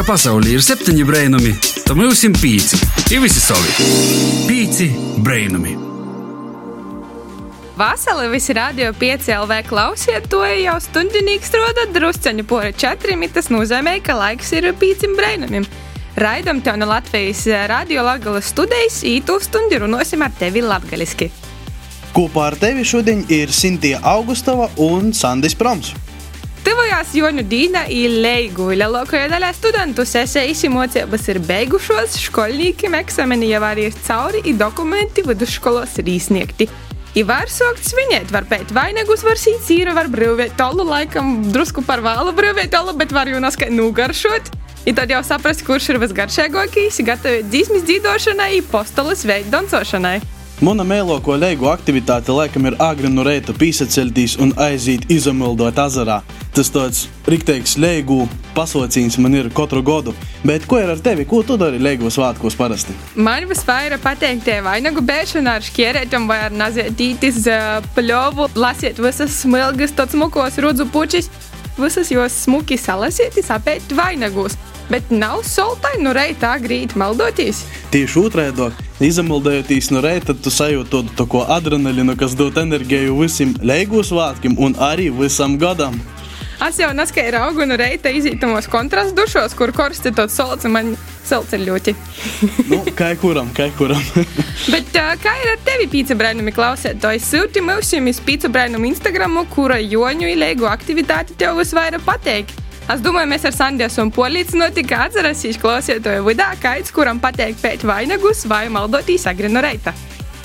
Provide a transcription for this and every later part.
ka pasaulē ir septiņi brainami, tad mums ir pieci. Ir visi savi. Pieci brainami. Vasarī visi radio 5 LV klausiet, to jau stundinīgs roda drusceņu pori četriem. Tas nozīmē, ka laiks ir pīcim brainamiem. Raidam tev no Latvijas radio Latvijas studijas īto stundu runāsim ar tevi latgaliski. Kopā ar tevi šodien ir Sintīna Augustova un Sandis Proms. Tuvojās Joņu Dīna ir leigu. Lielākajā daļā studentu sesijas mocības ir beigušos, skolniekiem eksameni jau arī ir cauri, ir dokumenti vidusskolos ir izsniegti. I var sākt svinēt, var pēc vainagus, var sīcīru, var brīvēt tolu, laikam drusku par vēlu brīvēt tolu, bet var jau naskai nugaršot. I tad jau saprast, kurš ir visgaršīgākais, gatavot dzīsmas dzīvošanai, postolas veidu dancošanai. Mana mēloko leigu aktivitāte laikam ir agri no reita pīsaceļtīs un aiziet izamildot azarā. Tas tāds rikteigs leigu pasaucījums man ir katru gadu. Bet ko ir ar tevi? Ko tu dari leigu svētkos parasti? Man visvairāk patīk tie vainagu bēšana ar šķierētiem vai ar nazietītis pļovu, lasiet visas smilgas, tāds smukos rudzu pučis. Visas jos smuki salasietis apēt vainagos bet nav soltai no reita agrīt maldoties. Tieši otrādi, izamaldējoties no reita, tu sajūti to, to adrenalīnu, kas dod enerģiju visam leigus vātkim un arī visam gadam. Es jau neskaidu augu no reita izītumos kontrastu dušos, kur korsti solts un man ir ļoti. nu, kā kuram, kā kuram. Bet uh, kā ir ar tevi pīca brēnumi klausētāji? Sūti mums jums pīca brēnumu Instagramu, kura joņu ilēgu aktivitāti tev visvairāk pateikti. Es domāju, mēs ar Sandijas un Polīts notika atcerēsīs klausītāju vidā, kaits, kuram pateikt pēc vainagus vai maldotīs agri no reita.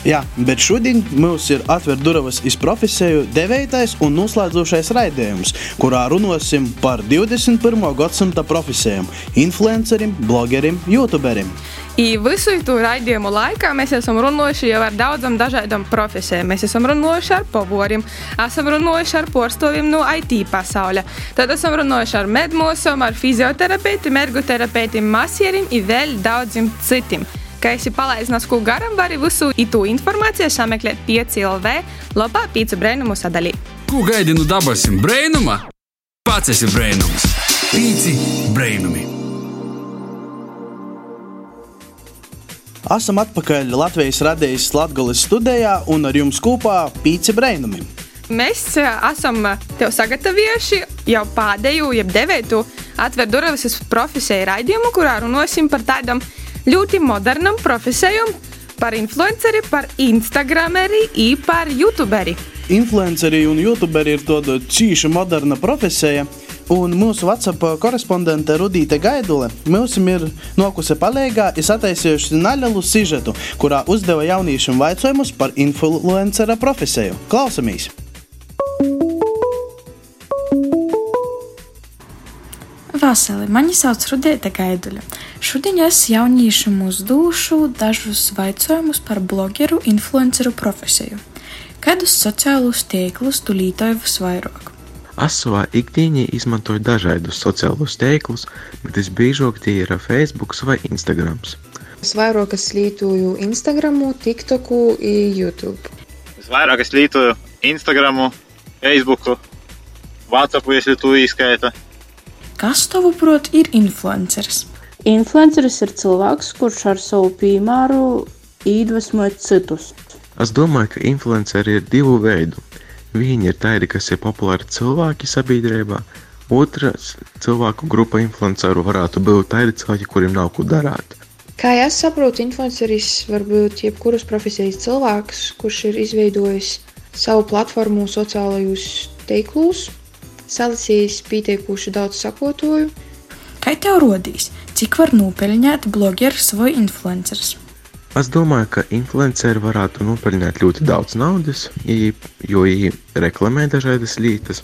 Jā, bet šodien mums ir atvērta durvis iz profesiju devējtais un noslēdzošais raidījums, kurā runāsim par 21. gadsimta profesijām - influencerim, blogerim, youtuberim. I visu to raidījumu laikā mēs esam runājuši jau ar daudzām dažādām profesijām. Mēs esam runājuši ar pavoriem, esam runājuši ar porstoviem no IT pasaules. Tad esam runājuši ar medmosam, ar fizioterapeitiem, ergoterapeitiem, masieriem un vēl daudziem citiem. Kā esi palaidis no skolu garam, vari visu itu informāciju sameklēt 5LV labā pīcu brēnumu sadalī. Ko gaidi no dabasim brēnuma? Pats esi brēnums. Pīci brēnumi. Esam atpakaļ Latvijas radijas Latvijas studijā un ar jums kopā Pīci Breinumi. Mēs esam tev sagatavojuši jau pēdējo, jeb devētu atver durvis uz profesiju raidījumu, kurā runāsim par tādām ļoti modernām profesijām, par influenceri, par instagrameri un par youtuberi. Influenceri un youtuberi ir tāda cīša moderna profesija. Un mūsu WhatsApp korespondente Rudīte Gaidule mums ir nokusi palīgā, ir sataisījusi nelielu sižetu, kurā uzdeva jauniešiem jautājumus par influencera profesiju. Klausamies! Vasarī mani sauc Rudīte Gaidule. Šodien es jauniešiem uzdošu dažus jautājumus par blogeru, influenceru profesiju. Kādus sociālus tīklus tu lietoji visvairāk? Es savā ikdienā izmantoju dažādus sociālos tīklus, bet visbiežāk tie ir Facebook vai Instagram. Es vairāk lietoju Instagram, TikTok un YouTube. Es vairāk lietoju Instagram, Facebook, WhatsApp, ja tu izskaita. Kas tavuprāt ir influenceris? Influenceris ir cilvēks, kurš ar savu piemēru iedvesmo citus. Es domāju, ka influenceri ir divu veidu. Viņi ir tādi, kas ir populāri cilvēki sabiedrībā. Otrs cilvēku grupa influenceru varētu būt tādi cilvēki, kuriem nav ko darīt. Kā jau es saprotu, influenceris var būt jebkuras profesijas cilvēks, kurš ir izveidojis savu platformu sociālajos tīklos, salasījis pieteikuši daudz sakotoju. Kā tev rodīs, cik var nopelnīt blogeris vai influenceris? Es domāju, ka influenceri varētu nopelnīt ļoti daudz naudas, jo viņi reklamē dažādas lietas.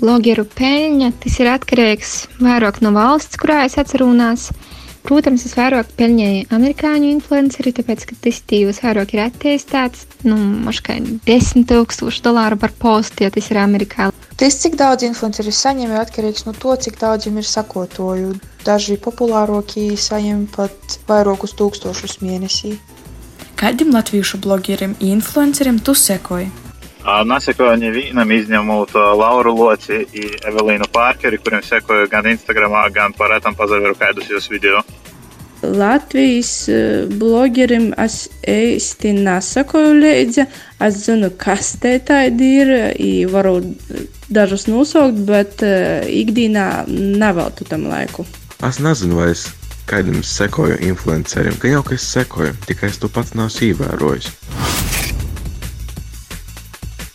Blogeru peļņa tas ir atkarīgs vairāk no valsts, kurā es atceros. Protams, es vairāk peļņēju amerikāņu influenceri, tāpēc, ka tas tīvs vairāk ir attīstīts. Nu, maškai 10 tūkstoši dolāru par postu, ja tas ir Amerikā. Tas, cik daudz influenceri saņem, ir atkarīgs no to, cik daudz viņiem ir sakotoju. Daži populārākie saņem pat vairākus tūkstošus mēnesī. Kādiem latviešu blogeriem un influenceriem tu sekoji? Nesekoju nevienam izņemot Lauru Loci un Evelīnu Pārkeri, kuriem sekoju gan Instagram, gan parētam pazaveru kādus jūs video. Latvijas blogerim es īsti nesakoju līdzi. Es zinu, kas te tādi ir, varu dažus nosaukt, bet ikdienā neveltu tam laiku. Es nezinu, vai es kādam sekoju influencerim, ka jau ka es sekoju, tikai es to pats neesmu ievērojis.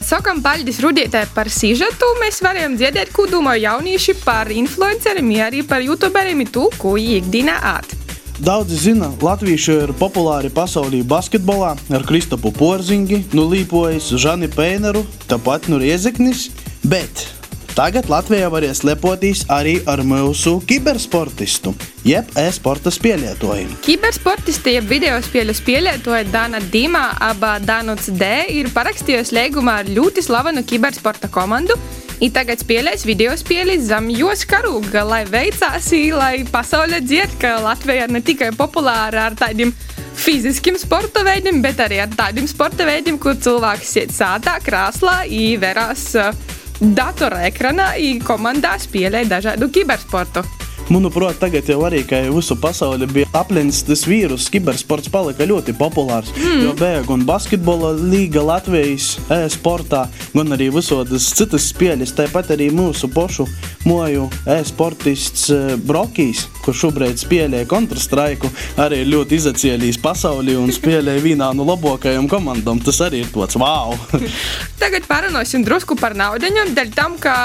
Sakām paldies Rudītē par sižetu. Mēs varam dzirdēt, ko domā jaunieši par influenceriem, arī par youtuberiem, to, ko ikdienā āt. Daudzi zina, latvieši ir populāri pasaulī basketbolā ar Kristopu Porziņu, nu Līpojas, Žani Pēneru, tāpat nu Riezeknis, bet Tagad Latvijā varēs lepoties arī ar mūsu kibersportistu, jeb e-sporta spēlētoju. Kibersportisti, jeb video spēļu spēlētoja Dana Dīmā, aba Danuts D, ir parakstījusi līgumā ar ļoti slavenu kibersporta komandu. I tagad spēlēs video spēli zem jos karūga, lai veicās, lai pasaulē dzied, ka Latvija ir ne tikai populāra ar tādiem fiziskiem sporta veidiem, bet arī ar tādiem sporta veidiem, kur cilvēks iet sātā, krāslā, īverās. Uh, datora ekranā un komandā spēlē dažādu kibersportu. Manuprāt, tagad jau arī visu pasauli bija aplencis tas vīrus. Kibersports palika ļoti populārs. Mm. Jo bija gan basketbola līga Latvijas e-sportā, gan arī visādas citas spēles. Tāpat arī mūsu pošu moju e-sportists e, Brokijs, kurš šobrīd spēlē Counter-Strike, arī ļoti izacēlījis pasauli un spēlē vienā no labākajām komandām. Tas arī ir tāds wow! Tagad parunāsim drusku par naudu. Dēļ tam, ka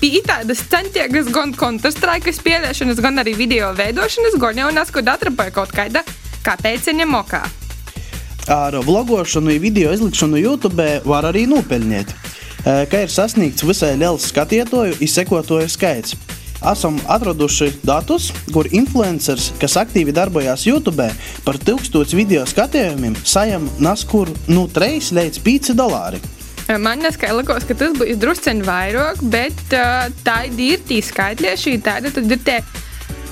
bija tādas centiegas gan Counter-Strike spēlēšanas, gan arī video veidošanas, nes, kad atrapoja kaut kāda kāpēc viņa mokā. Ar vlogošanu video izlikšanu YouTube var arī nopelnīt, ka ir sasniegts visai liels skatītāju un sekotāju skaits. Esam atraduši datus, kur influenceris, kas aktīvi darbojas YouTube, par 1000 video skatījumiem saņem naskur no nu, 3 līdz 5 dolāri. Man likās, ka tas būs druskuļi vairāk, bet uh, tā ir tī skaitļi, šī tāda tad ir tie.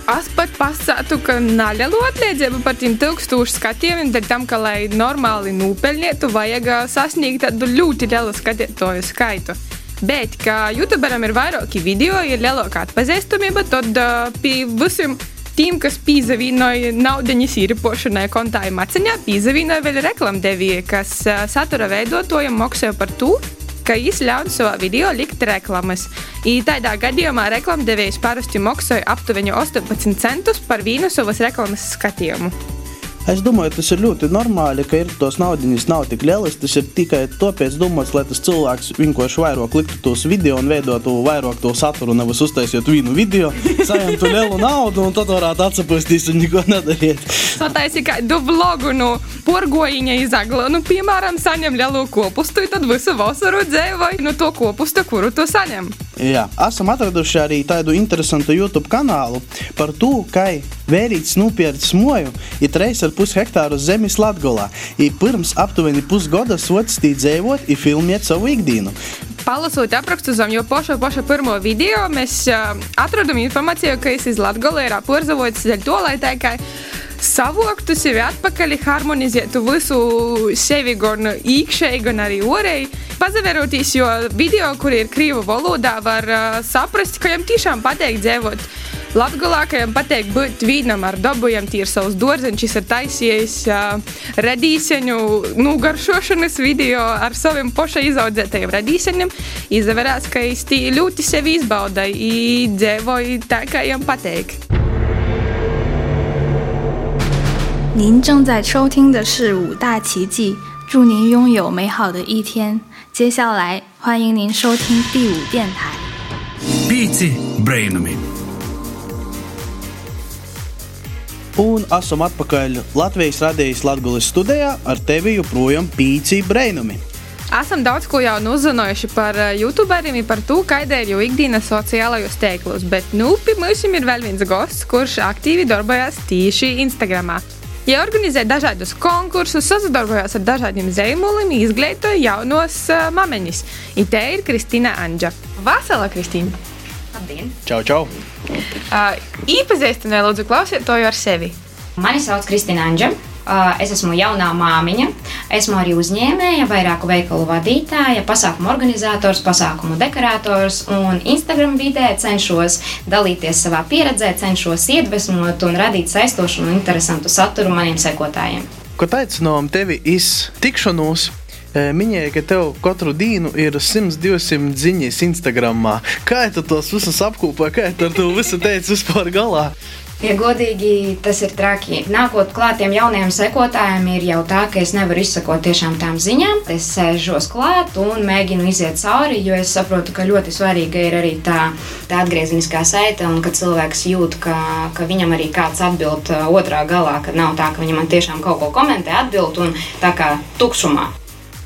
Es pat pasātu, ka nelielu atlīdzību par tiem tūkstošu skatījumiem, tad tam, ka, lai normāli nopelnītu, vajag sasniegt tādu ļoti lielu skatītāju skaitu. Bet, kā youtuberam ir vairāki video, ir lielāka atpazīstamība, tad uh, pie visiem tiem, kas pīzavīnoja naudiņas īripošanai kontā maciņā, pīzavīnoja vēl reklamdevēji, kas satura veidotājiem maksāja par to, ka viņš ļauj savā video likt reklamas. I tādā gadījumā reklamdevējs parasti maksāja aptuveni 18 centus par vienu savas reklamas skatījumu. Es domāju, tas ir ļoti normāli, ka ir tos naudas nav tik lielas. Tas ir tikai tāpēc domāts, lai tas cilvēks vienkārši vairāk liktu tos video un veidotu vairāk to saturu, nevis uztaisītu vienu video, saņemtu lielu naudu un tad varētu atsapūsties un neko nedarīt. Sataisi kādu vlogu no porgojiņa izagla, nu, piemēram, saņem lielu kopustu, tad visu vasaru dzēvoju no to kopustu, kuru tu saņem. Jā, esam atraduši arī tādu interesantu YouTube kanālu par to, kā vērīts nopirkt smoju, ir 3,5 hektāru zemes Latgolā. Ir pirms aptuveni pusgada socistī dzēvot un filmēt savu ikdienu. Palasot aprakstu zem jau paša, paša pirmo video, mēs uh, atradām informāciju, ka es iz Latgolē ir apverzavots dēļ to, lai tā kā savoktu sevi atpakaļ, harmonizētu visu sevi gan iekšēji, gan arī orēji. Pazaveroties, jo video, kur ir krīvu valodā, var uh, saprast, ka viņam tiešām patīk dzīvot. Latvijam patīk būt vīnam ar dabujam, tīri savus dārzeņus, ir taisījis uh, radīseņu nogaršošanas video ar saviem poša izaudzētajiem radīseņiem. Izavērās, ka viņš ļoti sevi izbaudīja, dzīvoja tā, kā viņam patīk. 您正在收听的是五大奇迹，祝您拥有美好的一天。接下来，欢迎您收听第五电台。Pīci brainami! Un esam atpakaļ Latvijas radijas Latvijas studijā ar tevi joprojām pīci brainami. Esam daudz ko jau uzzinājuši par youtuberiem, par to, kāda ir jau ikdienas sociālajos tīklos, bet nu pie mums ir vēl viens gosts, kurš aktīvi darbojas tieši Instagramā. Ja organizē dažādus konkursus, sadarbojas ar dažādiem zīmoliem, izglītoja jaunos uh, mameņus. Te ir Kristīna Anģa. Vasala, Kristīna! Labdien! Čau, čau! Uh, Iepazīstināja lūdzu klausītāju ar sevi. Mani sauc Kristīna Anģa. Es esmu jaunā māmiņa, esmu arī uzņēmēja, vairāku veikalu vadītāja, pasākumu organizators, pasākumu dekorators un Instagram vidē cenšos dalīties savā pieredzē, cenšos iedvesmot un radīt saistošu un interesantu saturu maniem sekotājiem. Ko aicinām tevi iz tikšanos? Minēja, ka tev katru dienu ir 100-200 ziņas Instagram. Kā tu tos visus apkopā, kā tu to visu teici vispār galā? Ja godīgi, tas ir traki. Nākot klāt tiem jauniem sekotājiem, ir jau tā, ka es nevaru izsekot tiešām tām ziņām. Es sēžos klāt un mēģinu iziet cauri, jo es saprotu, ka ļoti svarīga ir arī tā, tā atgriezeniskā saite, un ka cilvēks jūt, ka, ka viņam arī kāds atbild uh, otrā galā, ka nav tā, ka viņam tiešām kaut ko komentē, atbild un tā kā tukšumā.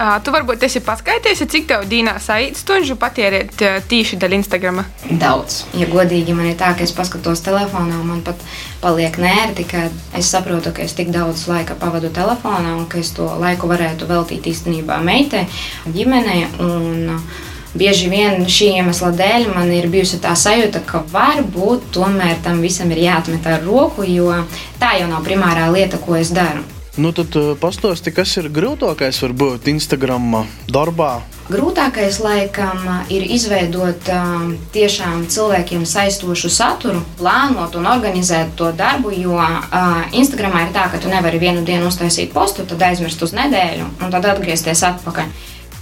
Tu varbūt esi paskaities, cik tev dīnā saīt stundu patērēt tīši daļa Instagram? Daudz. Ja godīgi man ir tā, ka es paskatos telefonā, man pat paliek nērti, ka es saprotu, ka es tik daudz laika pavadu telefonā un ka es to laiku varētu veltīt īstenībā meitai, ģimenei. Un, Bieži vien šī iemesla dēļ man ir bijusi tā sajūta, ka varbūt tomēr tam visam ir jāatmet ar roku, jo tā jau nav primārā lieta, ko es daru. Nu, tad uh, pastāsti, kas ir grūtākais varbūt Instagram darbā? Grūtākais laikam ir izveidot uh, tiešām cilvēkiem saistošu saturu, plānot un organizēt to darbu, jo uh, Instagramā ir tā, ka tu nevari vienu dienu uztaisīt postu, tad aizmirst uz nedēļu un tad atgriezties atpakaļ.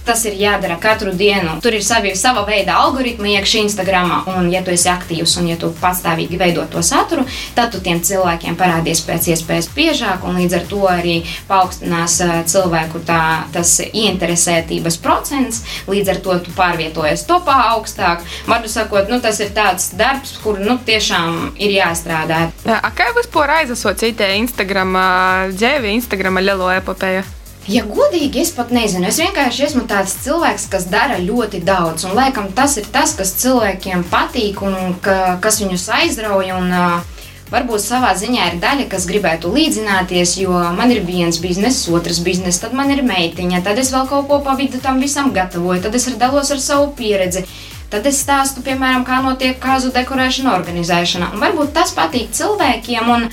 Tas ir jādara katru dienu. Tur ir savi, sava veida algoritmi iekšā Instagram, un, ja tu esi aktīvs un ja tu pastāvīgi veido to saturu, tad tu tiem cilvēkiem parādies pēc iespējas biežāk, līdz ar to arī paaugstinās cilvēku tā, tas ieinteresētības procents. Līdz ar to tu pārvietojies topā augstāk. Vārdu sakot, nu, tas ir tāds darbs, kur nu, tiešām ir jāstrādā. Kā jūs vispār aizsācat Instagram dzīvi, Instagram lielo epopēju? Ja godīgi, es pat nezinu. Es vienkārši esmu tāds cilvēks, kas dara ļoti daudz. Un laikam tas ir tas, kas cilvēkiem patīk un ka, kas viņus aizrauja. Un, uh, Varbūt savā ziņā ir daļa, kas gribētu līdzināties, jo man ir viens bizness, otrs bizness, tad man ir meitiņa, tad es vēl kaut ko pa vidu tam visam gatavoju, tad es dalos ar savu pieredzi. Tad es stāstu, piemēram, kā notiek kāzu dekorēšana, organizēšana. Un varbūt tas patīk cilvēkiem. Un,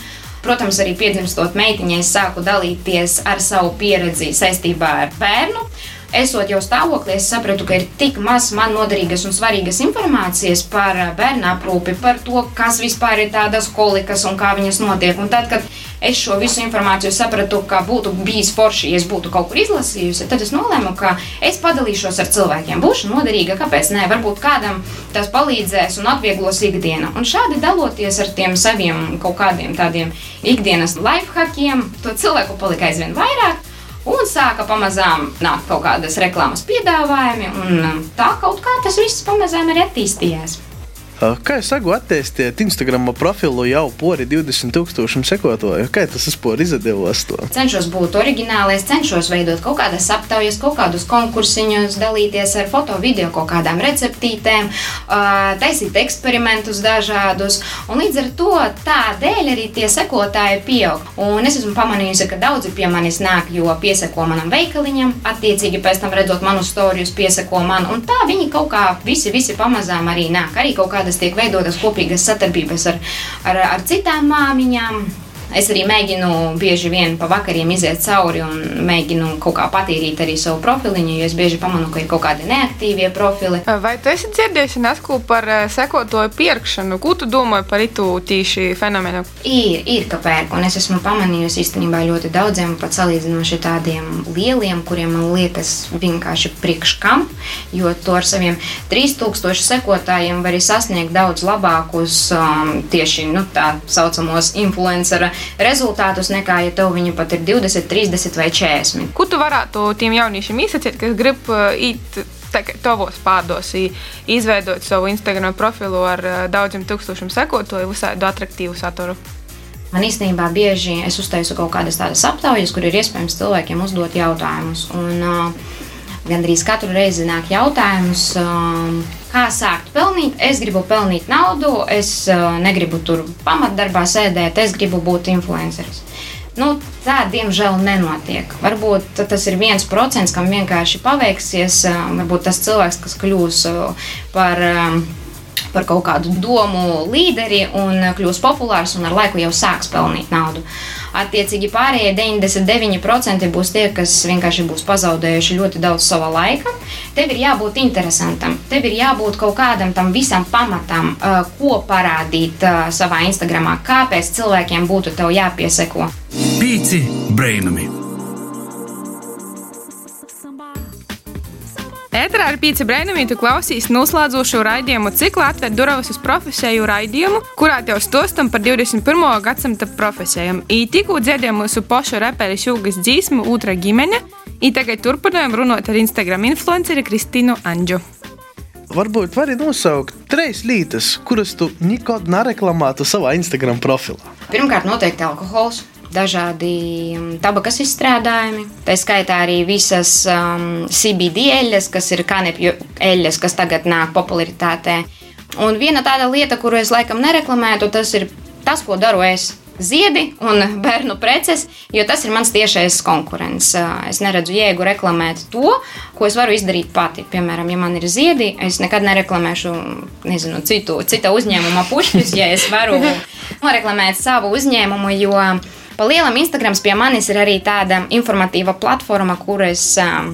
Protams, arī piedzimstot meitiņai, sāku dalīties ar savu pieredzi saistībā ar bērnu. Esot jau stāvoklī, es sapratu, ka ir tik maz man noderīgas un svarīgas informācijas par bērnu aprūpi, par to, kas vispār ir tādas kolikas un kā viņas notiek. Un tad, kad es šo visu informāciju sapratu, ka būtu bijis forši, ja es būtu kaut kur izlasījusi, tad es nolēmu, ka es padalīšos ar cilvēkiem. Būšu noderīga, kāpēc ne? Varbūt kādam tas palīdzēs un atvieglos ikdienu. Un šādi daloties ar tiem saviem kaut kādiem tādiem ikdienas lifehackiem, to cilvēku palika aizvien vairāk. Un sāka pamazām nākt kaut kādas reklāmas piedāvājumi, un tā kaut kā tas viss pamazām arī attīstījās. Kā jūs saku, attēstiet Instagram profilu jau pori 20,000 sekotāju? Kā tas vispār izdevās? Cenšos būt oriģinālais, cenšos veidot kaut kādas aptaujas, kaut kādus konkursiņus, dalīties ar foto, video, kaut kādām receptītēm, taisīt eksperimentus dažādus. Un līdz ar to tādēļ arī tie sekotāji pieaug. Un es esmu pamanījusi, ka daudzi pie manis nāk, jo pieseko manam veikaliņam, attiecīgi pēc tam redzot manu stāstu, pieseko man. Un tā viņi kaut kā visi, visi pamazām arī nāk. Arī kaut kāda kādas tiek veidotas kopīgas sadarbības ar, ar, ar citām māmiņām. Es arī mēģinu bieži vien pa vakariem iziet cauri un mēģinu kaut kā patīrīt arī savu profiliņu, jo es bieži pamanu, ka ir kaut kādi neaktīvie profili. Vai tu esi dzirdējis nesku par sekotoju pirkšanu? Ko tu domā par itu tīši fenomenu? Ir, ir ka pērk, un es esmu pamanījusi īstenībā ļoti daudziem, pat salīdzinoši tādiem lieliem, kuriem man liekas vienkārši priekš kam, jo to ar saviem 3000 sekotājiem var sasniegt daudz labākus um, tieši nu, tā saucamos influenceru rezultātus, nekā ja tev viņi pat ir 20, 30 vai 40. Ko tu varētu tiem jauniešiem izsakīt, kas grib uh, īt? Tavos pārdos izveidot savu Instagram profilu ar uh, daudziem tūkstošiem sekotāju, visādi attraktīvu saturu. Man īstenībā bieži es uztaisu kaut kādas tādas aptaujas, kur ir iespējams cilvēkiem uzdot jautājumus. Un, uh, gandrīz katru reizi nāk jautājums, um, kā sākt pelnīt. Es gribu pelnīt naudu, es uh, negribu tur pamatdarbā sēdēt, es gribu būt influenceris. Nu, tā, diemžēl, nenotiek. Varbūt tas ir viens procents, kam vienkārši paveiksies. Uh, varbūt tas cilvēks, kas kļūs uh, par um, par kaut kādu domu līderi un kļūs populārs un ar laiku jau sāks pelnīt naudu. Attiecīgi pārējie 99% būs tie, kas vienkārši būs pazaudējuši ļoti daudz sava laika. Tev ir jābūt interesantam, tev ir jābūt kaut kādam tam visam pamatam, uh, ko parādīt uh, savā Instagramā, kāpēc cilvēkiem būtu tev jāpieseko. Pīci brainami! Ēterā ar pīci brēnumī tu klausīs noslēdzošo raidījumu ciklu atver durvis uz profesiju raidījumu, kurā tev stostam par 21. gadsimta profesijām. I tikko dzirdējām mūsu pošu reperis Jūgas dzīsmu Ultra ģimene, i tagad turpinājām runāt ar Instagram influenceri Kristīnu Anģu. Varbūt vari nosaukt trīs lietas, kuras tu nekad nereklamētu savā Instagram profilā. Pirmkārt, noteikti alkohols dažādi mm, tabakas izstrādājumi. Tā skaitā arī visas um, CBD eļļas, kas ir kanepju eļļas, kas tagad nāk popularitātē. Un viena tāda lieta, kuru es laikam nereklamētu, tas ir tas, ko daru es. Ziedi un bērnu preces, jo tas ir mans tiešais konkurents. Es neredzu jēgu reklamēt to, ko es varu izdarīt pati. Piemēram, ja man ir ziedi, es nekad nereklamēšu nezinu, citu, cita uzņēmuma pušķus, ja es varu noreklamēt savu uzņēmumu, jo Pa lielam Instagrams pie manis ir arī tāda informatīva platforma, kur es um,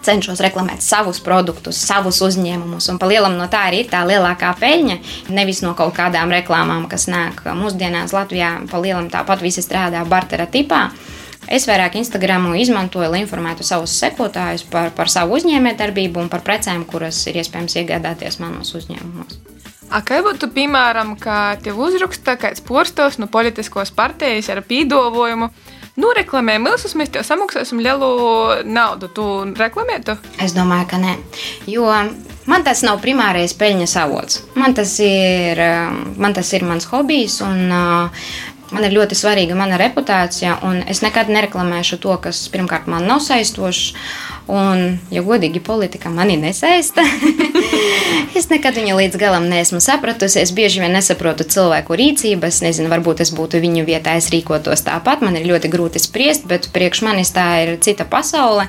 cenšos reklamēt savus produktus, savus uzņēmumus. Un palielam no tā arī ir tā lielākā peļņa. Nevis no kaut kādām reklāmām, kas nāk mūsdienās Latvijā. Palielam tāpat visi strādā bartera tipā. Es vairāk Instagramu izmantoju, lai informētu savus sekotājus par, par savu uzņēmējdarbību un par precēm, kuras ir iespējams iegādāties manos uzņēmumos. A kā būtu, piemēram, ka tev uzraksta kāds postos no politiskos partijas ar pīdolojumu? Nu, reklamē milzus, mēs tev samaksāsim lielu naudu. Tu reklamētu? Es domāju, ka nē. Jo man tas nav primārais peļņas avots. Man tas ir, man tas ir mans hobijs, un man ir ļoti svarīga mana reputācija. Es nekad nereklamēšu to, kas pirmkārt man nav saistošs. Un, ja godīgi, politika mani nesaista. es nekad viņu līdz galam neesmu sapratusi. Es bieži vien nesaprotu cilvēku rīcības. Nezinu, varbūt es būtu viņu vietā, es rīkotos tāpat. Man ir ļoti grūti spriest, bet priekš manis tā ir cita pasaule.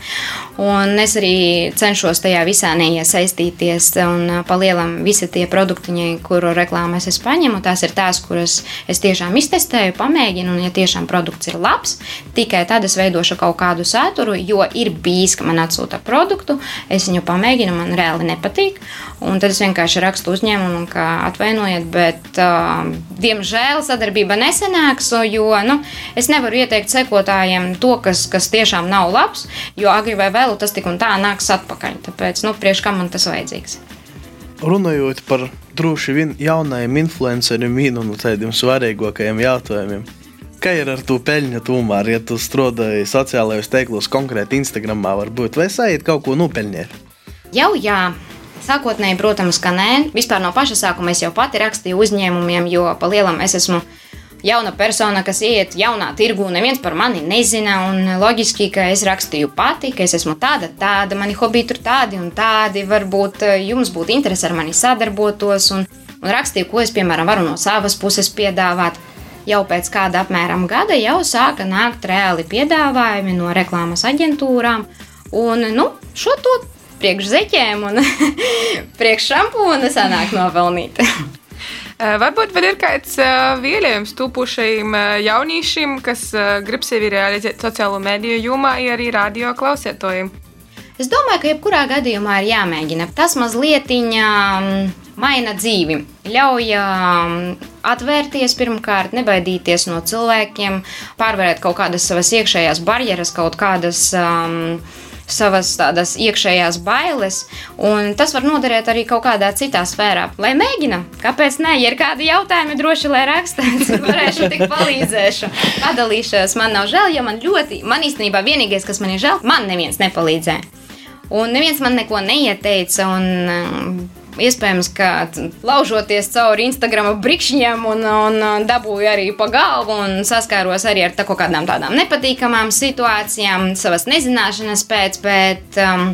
Un es arī cenšos tajā visā neiesaistīties. Un palielam visi tie produktiņi, kuru reklāmas es paņemu, tās ir tās, kuras es tiešām iztestēju, pamēģinu. Un, ja tiešām produkts ir labs, tikai tad es veidošu kaut kādu saturu, jo ir bijis, ka man atsūta produktu, es viņu pamēģinu, man reāli nepatīk. Un tad es vienkārši rakstu uzņēmumam, ka atvainojiet, bet uh, diemžēl sadarbība nesenāks, jo nu, es nevaru ieteikt sekotājiem to, kas, kas tiešām nav labs, jo agri vai vēlu tas tik un tā nāks atpakaļ. Tāpēc, nu, priekš kam man tas vajadzīgs? Runājot par droši vien jaunajiem influenceriem, vienu no tādiem svarīgākajiem jautājumiem Kā ir ar to peļņu tomēr, ja tu strādāji sociālajos tīklos, konkrēti Instagramā, varbūt vai sajiet kaut ko nopeļņēt? Jau jā. Sākotnēji, protams, ka nē. Vispār no paša sākuma es jau pati rakstīju uzņēmumiem, jo pa lielam es esmu jauna persona, kas iet jaunā tirgū, neviens par mani nezina. Un loģiski, ka es rakstīju pati, ka es esmu tāda, tāda, mani hobiji tur tādi un tādi. Varbūt eh, jums būtu interesi ar mani sadarbotos un, un rakstīju, ko es, piemēram, varu no savas puses piedāvāt jau pēc kāda apmēram gada jau sāka nākt reāli piedāvājumi no reklāmas aģentūrām. Un, nu, šo to priekš zeķiem un priekš šampūna sanāk novelnīt. Eh, varbūt vēl ir kāds uh, vēlējums tūpušajiem uh, jauniešiem, kas grib sevi realizēt sociālo mediju jomā, arī radio klausētojiem. Es domāju, ka jebkurā gadījumā ir jāmēģina. Tas mazliet maina dzīvi. Ļauj um, atvērties pirmkārt, nebaidīties no cilvēkiem, pārvarēt kaut kādas savas iekšējās barjeras, kaut kādas. Um, savas tādas iekšējās bailes, un tas var noderēt arī kaut kādā citā sfērā. Lai mēģina, kāpēc nē, ja ir kādi jautājumi, droši lai raksta, cik varēšu, tik palīdzēšu. Padalīšos, man nav žēl, jo man ļoti, man īstenībā vienīgais, kas man ir žēl, man neviens nepalīdzēja. Un neviens man neko neieteica, un iespējams, ka laužoties cauri Instagram brikšņiem un, un dabūju arī pa galvu un saskāros arī ar tā kādām tādām nepatīkamām situācijām, savas nezināšanas pēc, bet um,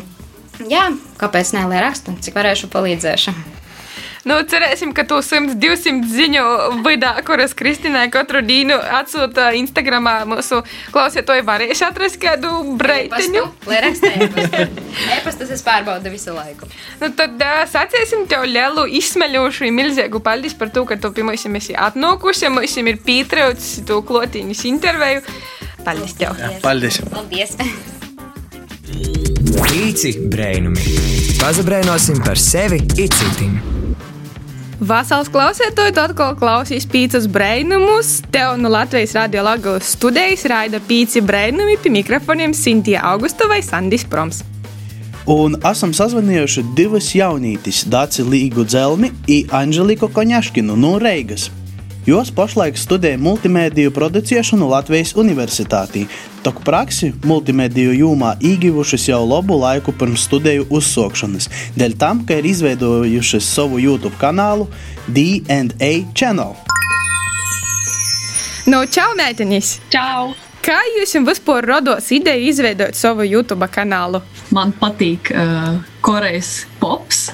jā, kāpēc ne, lai rakstu, cik varēšu palīdzēšu. Nu, cerēsim, ka to 100-200 ziņu vidā, kuras Kristīnai katru dienu atsūta Instagramā, mūsu klausītāji varēs atrast kādu breitiņu. Lai rakstētu, e-pastas es pārbaudu visu laiku. Nu, tad uh, sacīsim tev lielu izsmeļošu un milzīgu paldies par to, ka tu pie mums esi atnākusi. Mums ir pietraucis to klotīņas interviju. Paldies tev! Jā, paldies! Paldies! Pīci brēnumi. Pazabrēnosim par sevi icitim. Vasals klausētāji, tu atkal klausīs pīcis brainumus. Tev no Latvijas radio Lagos studijas raida pīci brainumi pie mikrofoniem Sintija Augusta vai Sandis Proms. Un esam sazvanījuši divas jaunītes, Dāci Līgu Dzelmi un Anželiku Koņaškinu no Reigas. Jos pašlaik studē multimediju producēšanu Latvijas Universitātī. Toku praksi multimediju jomā ieguvušas jau labu laiku pirms studiju uzsākšanas, dēļ tam, ka ir izveidojušas savu YouTube kanālu DA Channel. Nu, čau, meitenis! Čau! Kā jums vispār radās ideja izveidot savu YouTube kanālu? Man patīk uh, Korejas pops,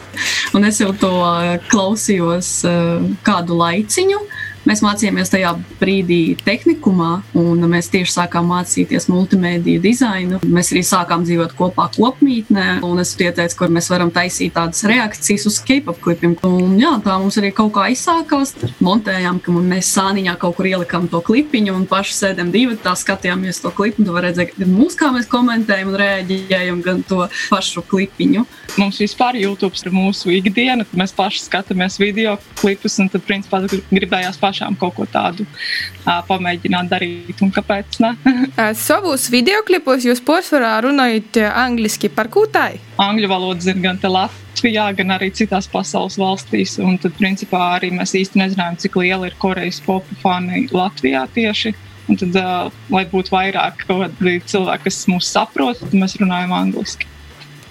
un es jau to uh, klausījos uh, kādu laiciņu. Mēs mācījāmies tajā brīdī tehnikumā, un mēs tieši sākām mācīties multimediju dizainu. Mēs arī sākām dzīvot kopā kopmītnē, un es ieteicu, kur mēs varam taisīt tādas reakcijas uz K-pop klipiem. Un, jā, tā mums arī kaut kā izsākās. Montējām, ka mēs sāniņā kaut kur ielikām to klipiņu, un paši sēdējām divi, tā skatījāmies to klipu. Tu vari redzēt, gan mūsu, kā mēs komentējam un rēģējam, gan to pašu klipiņu. Mums vispār YouTube ir mūsu ikdiena, mēs paši skatāmies video klipus, un tad, principā, gribējās pašām kaut ko tādu uh, pamēģināt darīt, un kāpēc ne? Savos video klipos jūs pārsvarā runājat angliski par kūtai? Angļu valoda zina gan te Latvijā, gan arī citās pasaules valstīs, un tad, principā, arī mēs īsti nezinājām, cik liela ir Korejas popu fani Latvijā tieši. Un tad, uh, lai būtu vairāk cilvēku, kas mūs saprot, tad mēs runājam angliski.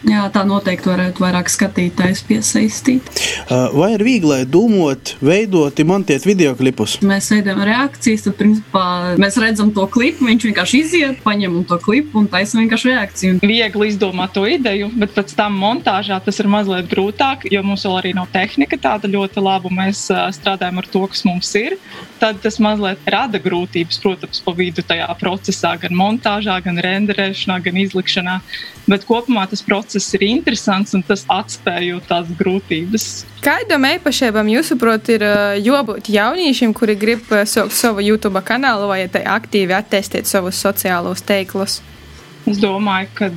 Jā, tā noteikti varētu vairāk skatītājs piesaistīt. Vai ir viegli domāt, veidot, montēt video klipus? Mēs veidojam reakcijas, tad principā mēs redzam to klipu, viņš vienkārši iziet, paņem to klipu un taisa vienkārši reakciju. Viegli izdomāt to ideju, bet pēc tam montāžā tas ir mazliet grūtāk, jo mums vēl arī nav tehnika tāda ļoti laba. Mēs strādājam ar to, kas mums ir. Tad tas mazliet rada grūtības, protams, pa vidu tajā procesā, gan montāžā, gan renderēšanā, gan izlikšanā. Bet kopumā tas process ir interesants un tas atspēj tās grūtības. Kādam īpašībam, jūsuprāt, ir jābūt jauniešiem, kuri grib sākt savu YouTube kanālu vai aktīvi attīstīt savus sociālos teiklus? Es domāju, ka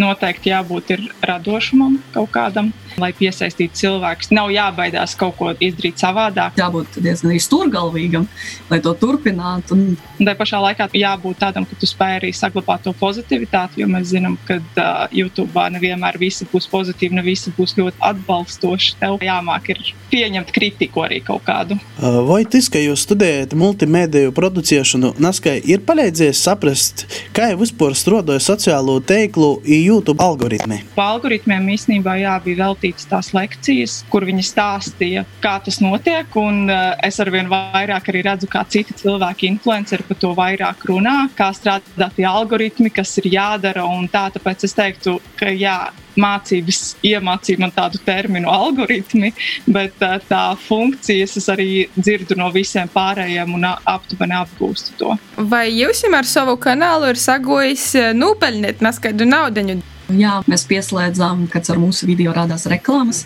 noteikti jābūt radošumam kaut kādam lai piesaistītu cilvēkus. Nav jābaidās kaut ko izdarīt savādāk. Jābūt diezgan stūrgalvīgam, lai to turpinātu. Un... tā pašā laikā jābūt tādam, ka tu spēj arī saglabāt to pozitivitāti, jo mēs zinām, ka uh, YouTube nevienmēr visi būs pozitīvi, ne visi būs ļoti atbalstoši. Tev jāmāk ir pieņemt kritiku arī kaut kādu. Vai tas, ka jūs studējat multimediju producēšanu, Naskai ir palīdzējis saprast, kā jau vispār strādāja sociālo teiklu YouTube algoritmi? Pa algoritmiem īstenībā jā, bija veltīts veltītas tās lekcijas, kur viņi stāstīja, kā tas notiek. Un uh, es arvien vairāk arī redzu, kā citi cilvēki, influenceri par to vairāk runā, kā strādā tie algoritmi, kas ir jādara. Tā, tāpēc es teiktu, ka jā, mācības iemācīja man tādu terminu algoritmi, bet uh, tā funkcijas es arī dzirdu no visiem pārējiem un aptuveni apgūstu to. Vai jūs ar savu kanālu ir sagojis nopelnīt neskaidru naudu? Jā, mēs pieslēdzām, kad ar mūsu video rādās reklāmas.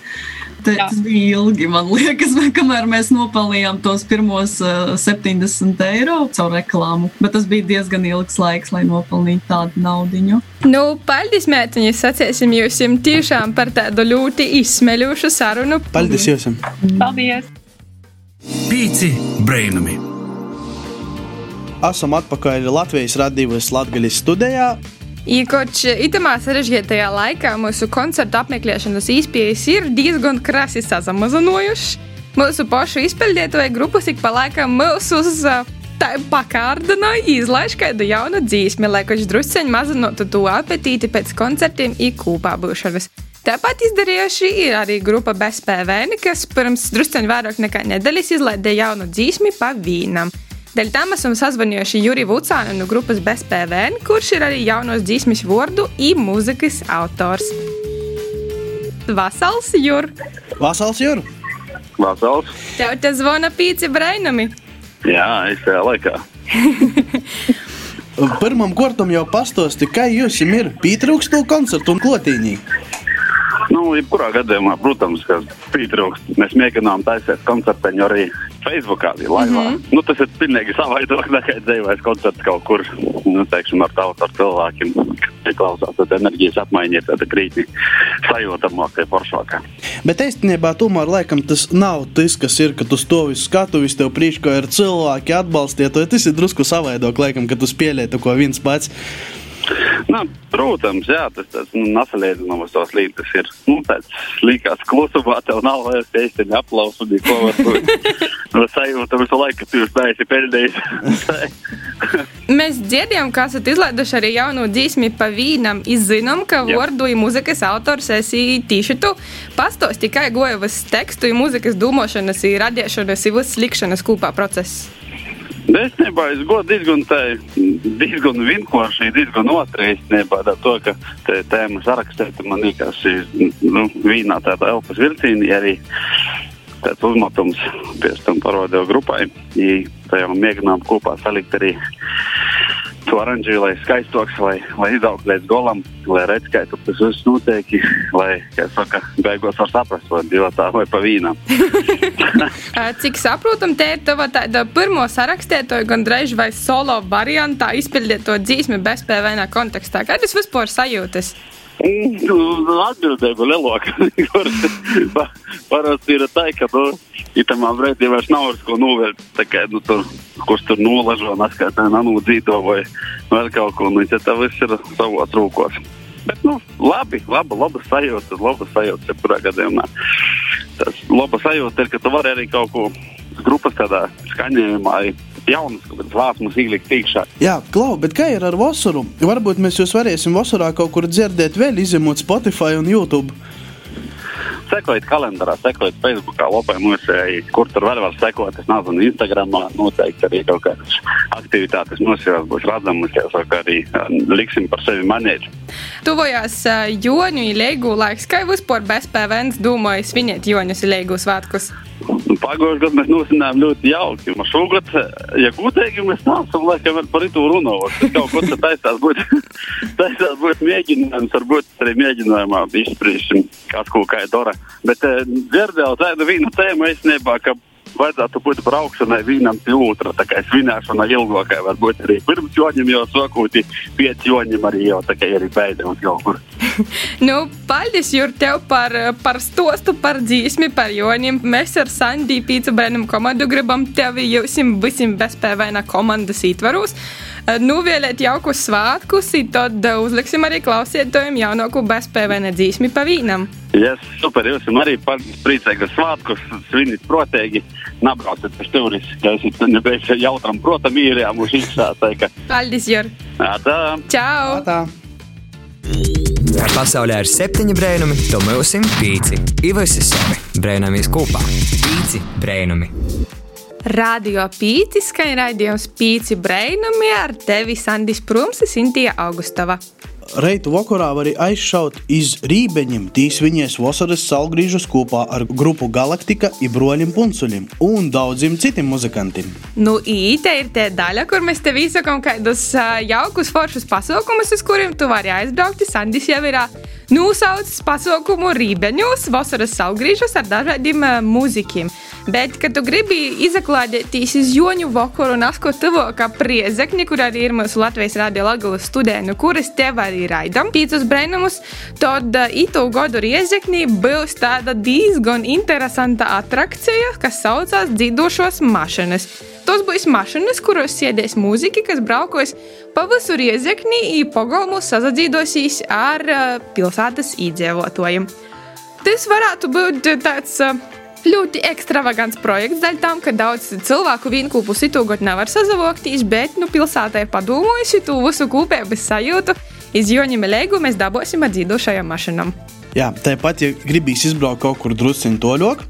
Tas bija ilgi, man liekas, kamēr mēs nopelnījām tos pirmos uh, 70 eiro caur reklāmu. Bet tas bija diezgan ilgs laiks, lai nopelnītu tādu naudu. Nu, paldies, mētiņas, sacīsim jums tiešām par tādu ļoti izsmeļošu sarunu. Paldies jums! Paldies! Pīci brainami! Esam atpakaļ Latvijas radījuma Latvijas studijā. Iekoč itamā sarežģītajā laikā mūsu koncertu apmeklēšanas īspējas ir diezgan krasi sazamazinājušas. Mūsu pašu izpildītāji grupas ik pa laikam mūs uz tā pakārdināja izlaiž kādu jaunu dzīsmi, lai koč drusceņi mazinātu to apetīti pēc koncertiem i kūpā būšanas. Tāpat izdarījuši ir arī grupa BSPVN, kas pirms drusceņi vairāk nekā nedēļas izlaida jaunu dzīsmi pa vīnam. Dēļ tam esam sazvanījuši Juriju Vucānu no grupas BSPVN, kurš ir arī jaunos dzīsmes vārdu un mūzikas autors. Vasals Jur! Vasals Jur! Vasals. Tev te zvana pīci brainami. Jā, es tajā laikā. Pirmam kortam jau pastosti, kā jūs ir pietrūkstu koncertu un klotīņī. Nu, jebkurā gadījumā, protams, ka pietrūkst. Mēs mēģinām taisīt koncerteņu arī Facebookā, arī laivā. Mm -hmm. nu, tas ir pilnīgi savādāk nekā dzīvēs koncerts kaut kur, nu, teiksim, ar tautu, ar cilvēkiem. Kad klausās, tad enerģijas apmaiņa ir tāda krītī sajūtamākā, foršākā. Bet īstenībā, tomēr, laikam, tas nav tas, kas ir, ka tu stāvi uz skatuves, tev priekšā ir cilvēki atbalstiet, to tas ir drusku savādāk, laikam, ka tu spēlē to ko viens pats. Nu, protams, jā, tas tas nu, nesalīdzināms tos līdzi. Tas ir nu, tāds līkās klusumā, tev nav vairs īstenībā aplausu, ko var būt. no sajūta visu laiku, ka tu jūs neesi pelnījis. Mēs dzirdējām, ka esat izlaiduši arī jaunu dzīsmi pa vīnam. Izzinām, ka vārdu un mūzikas autors esi tieši tu. Pastos tikai gojavas tekstu, mūzikas dūmošanas, radīšanas, visas likšanas kopā process. Īstenībā es godu diezgan, tā, diezgan vienkārši, diezgan otri īstenībā to, ka te tēma sarakstēta man liekas, nu, vīnā tāda elpas vilcieni arī tāds uzmetums pie tam parodēju grupai. Tajā mēģinām kopā salikt arī to oranžiju, lai skaistoks, lai, lai izaugtu līdz golam, lai redzētu, ka tas viss notiek, lai, kā saka, beigās var saprast, vai divatā vai pa vīnam. Cik saprotam, te ir tava tāda pirmo sarakstētoja, gan drēž vai solo variantā izpildīt to dzīsmi bez PVN kontekstā. Kā tas vispār sajūtas? Atbildība lielāka. Parasti ir tā, ka nu, itamā brīdī vairs nav vairs ko novērt. Nu, tur, kurš tur nolažo, neskaitā nanūdzīto vai vēl kaut ko, nu, ja tā viss ir savos rūkos. Bet, nu, labi, laba, laba sajūta, laba sajūta, jebkurā gadījumā. Tas laba sajūta ir, ka tu vari arī kaut ko grupas tādā skaņojumā jaunas kaut kādas vārsmas ielikt iekšā. Jā, Klau, bet kā ir ar Vosaru? Varbūt mēs jūs varēsim Vosarā kaut kur dzirdēt vēl, izņemot Spotify un YouTube. Sekojiet kalendārā, sekojiet Facebookā, lopē mūsēji, kur tur vēl var sekot. Es nezinu, Instagramā noteikti arī kaut kādas aktivitātes mūsējās būs redzamas, kā saka, arī liksim par sevi manēt. Tuvojās uh, Joņu ilēgu laiks, kā vispār bez PVN domāju svinēt Joņus ilēgu svētkus? Pagājušajā gadā mēs nosinājām ļoti jauki. Man šogad, ja gudīgi mēs nācām, laikam, par runājot. Tas kaut ko taisās būt, taisās būt mēģinājums, varbūt arī mēģinājumā izspriesim kāds ko kā dara. Bet dzirdēju tādu vienu tēmu īstenībā, ka vajadzētu būt braukšanai vienam pie otra. Tā kā svinēšanai ilgākai var būt arī pirms joņiem jau sakūti, pēc joņiem arī jau tā kā arī beidzams kaut kur. nu, paldies, Jur, tev par, par stostu, par dzīsmi, par joņiem. Mēs ar Sandī Pīcu Brennam komandu gribam tevi jūsim visiem bezpēvaina komandas ietvaros. Nuvēlēt jaukus svētkus, tad uzliksim arī klausītājiem jaunāku bezpēvaina dzīsmi pa vīnam. Yes, super, jūs arī priecīgas svētkus, svinīt protīgi, nabrauciet pēc turis, ja esat nebeidzot jautram, protam, īrijā mūs iekšā. Paldies, Jor! Tā! Čau! Tā. Pasaulē ir septiņi brēnumi, to mūsim pīci. Ivasi savi brēnamies kopā. Pīci brēnumi. Radio Pīcis, kā ir raidījums Pīci Breinami ar tevi Sandis Prums, Sintija Augustava. Reitu vakarā var arī aizšaut iz rībeņiem, tīs viņas vasaras salgrīžus kopā ar grupu Galaktika, Ibroļiem Puncuļiem un daudziem citiem muzikantiem. Nu, īte ir tā daļa, kur mēs tev izsakām kādus jaukus foršus pasaukumus, uz kuriem tu vari aizbraukt. Sandis jau ir nosaucis pasaukumu rībeņos, vasaras salgrīžus ar dažādiem uh, mūzikiem. Bet, kad tu gribi izaklādēties uz joņu vakaru un asko tuvākā priezekņa, kur arī ir mūsu Latvijas radio Lagalas studēnu, kuras tev arī raidam, pīcus brainumus, tad uh, itu gadu riezekņī būs tāda diezgan interesanta atrakcija, kas saucās dzīdošos mašinas. Tos būs mašīnas, kuros sēdēs mūziķi, kas braukos pa visu riezekni un pagalmu sazadzīdosīs ar uh, pilsētas iedzīvotājiem. Tas varētu būt tāds uh, ļoti ekstravagants projekts, daļai tam, ka daudz cilvēku vienkūpu situācijā nevar sazavokties, bet nu, pilsētā ir padomājusi to visu kopības sajūtu. Iz Joņiem Lēgu mēs dabūsim atzīdošajam mašīnam. Jā, tāpat, ja gribīs izbraukt kaut kur drusciņā toļok,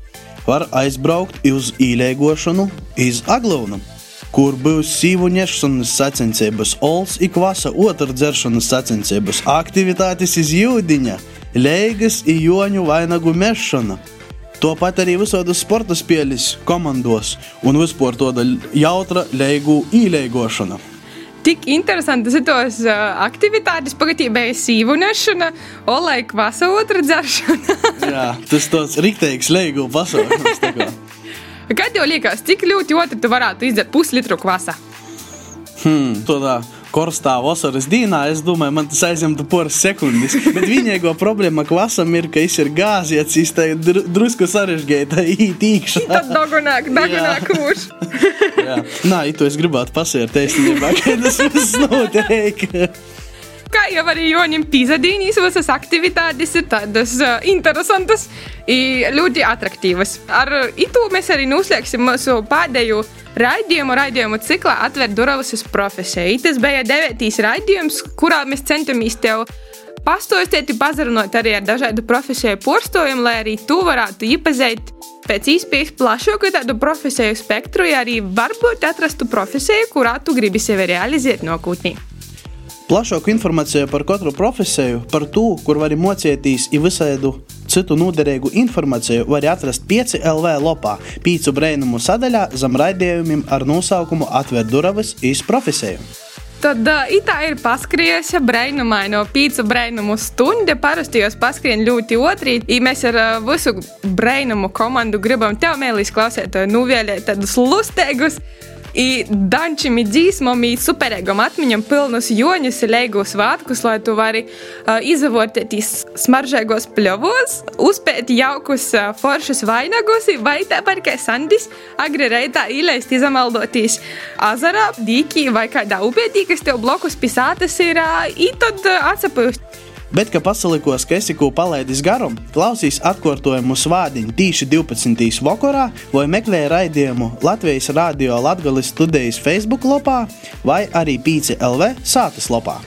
var aizbraukt uz īlēgošanu iz Aglaunu, kur būs sīvu ņemšanas sacensības, olas ikvasa otru dzeršanas sacensības, aktivitātes iz jūdiņa, lēgas i joņu vainagu mešana. Tāpat arī visādas sporta spēles, komandos un vispār tāda jautra leigu īlēgošana. Tik interesantas ir tos uh, aktivitātes, pagatībā ir sīvunešana, olaika vasarotra dzeršana. Jā, tas tāds rīktīgs leigu pasaules. Kad jau liekas, cik ļoti otru tu varētu izdzert puslitru kvasa? Hmm, tādā karstā vasaras dienā, es domāju, man tas aizņemtu poras sekundes. Bet vienīgā problēma kvasam ir, ka viņš ir gāziets, viņš tā dr drusku sarežģīta ītīkšā. Tad dagunāk, dagunāk. Jā, nā, itu es gribētu pasērt īstenībā, ka tas viss notiek. Jau arī Jonim Pīzadīnijas visas aktivitātes ir tādas uh, interesantas un ļoti attraktīvas. Ar itu mēs arī noslēgsim mūsu pēdējo raidījumu, raidījumu ciklā atver durvis uz profesiju. Tas bija devītīs raidījums, kurā mēs centamies tev pastāstīt, pazarunāt arī ar dažādu profesiju porstojumu, lai arī tu varētu iepazīt pēc iespējas plašāku tādu profesiju spektru, ja arī varbūt atrastu profesiju, kurā tu gribi sevi realizēt nākotnē. Plašāku informāciju par katru profesiju, par to, kur var mocīties, ir visādu citu noderīgu informāciju, var atrast 5 LV lopā, pīcu brēnumu sadaļā zem raidījumiem ar nosaukumu Atver durvis iz profesiju. Tad uh, tā ir paskrieša brainumaino pīcu brainumu stunda. Parasti jūs paskrien ļoti otrī. Ja mēs ar uh, visu brainumu komandu gribam tev mēlīs klausēt, nuvēlēt tādus lustēgus. I dančim, i dzīsmam, i superīgam atmiņam pilnus joņus, leigus vātkus, lai tu vari uh, izavotēties smaržēgos pļovos, uzpēt jaukus uh, foršus vainagus, vai tāpat kā Sandis, agri reitā īleist izamaldoties azarā, dīkī vai kādā upētī, kas tev blokus pisātas ir, uh, i tad uh, atsapūst. Bet, ka pasalikos, ka esi ko palaidis garam, klausīs atkārtojumu svādiņu tīši 12. vakarā vai meklē raidījumu Latvijas Rādio Latgales studijas Facebook lapā vai arī Pīci LV sātas lapā.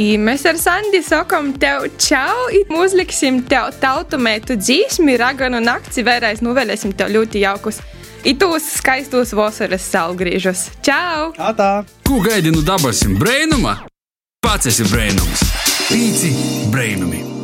I mēs ar Sandi sakām tev čau, un uzliksim tev tautumētu dzīsmi, raganu nakti, vēlreiz nuvēlēsim tev ļoti jaukus. Itos skaistos vasaras saulgriežus. Čau! Tā! Ko gaidi no dabasim brēnuma? Pats esi brēnums! Pīci brēnumi!